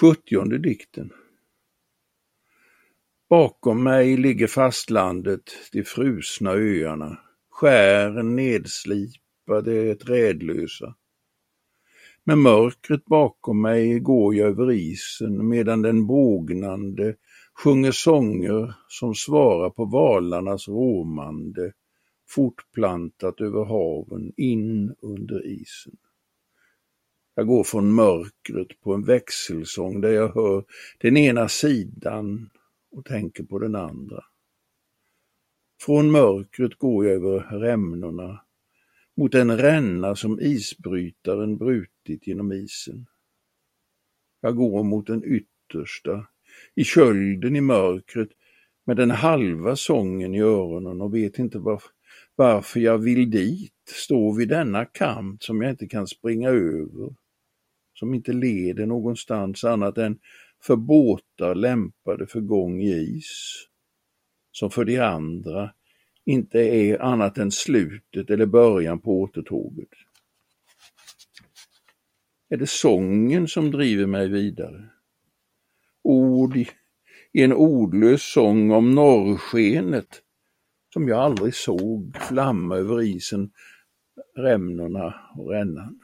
Sjuttionde dikten Bakom mig ligger fastlandet, de frusna öarna, skären nedslipade, trädlösa. Med mörkret bakom mig går jag över isen medan den bågnande sjunger sånger som svarar på valarnas råmande, fortplantat över haven in under isen. Jag går från mörkret på en växelsång där jag hör den ena sidan och tänker på den andra. Från mörkret går jag över rämnorna mot en ränna som isbrytaren brutit genom isen. Jag går mot den yttersta, i kölden i mörkret, med den halva sången i öronen och vet inte varför, varför jag vill dit, stå vid denna kant som jag inte kan springa över som inte leder någonstans annat än för båtar lämpade för gång i is, som för de andra inte är annat än slutet eller början på återtåget. Är det sången som driver mig vidare? Ord i, en ordlös sång om norrskenet som jag aldrig såg flamma över isen, rämnorna och rännan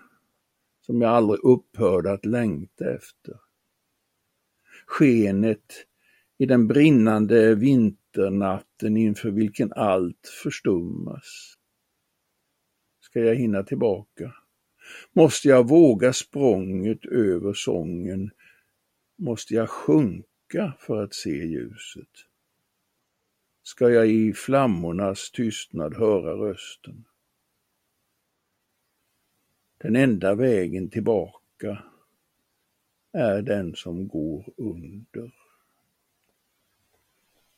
som jag aldrig upphörde att längta efter. Skenet i den brinnande vinternatten inför vilken allt förstummas. Ska jag hinna tillbaka? Måste jag våga språnget över sången? Måste jag sjunka för att se ljuset? Ska jag i flammornas tystnad höra rösten? Den enda vägen tillbaka är den som går under.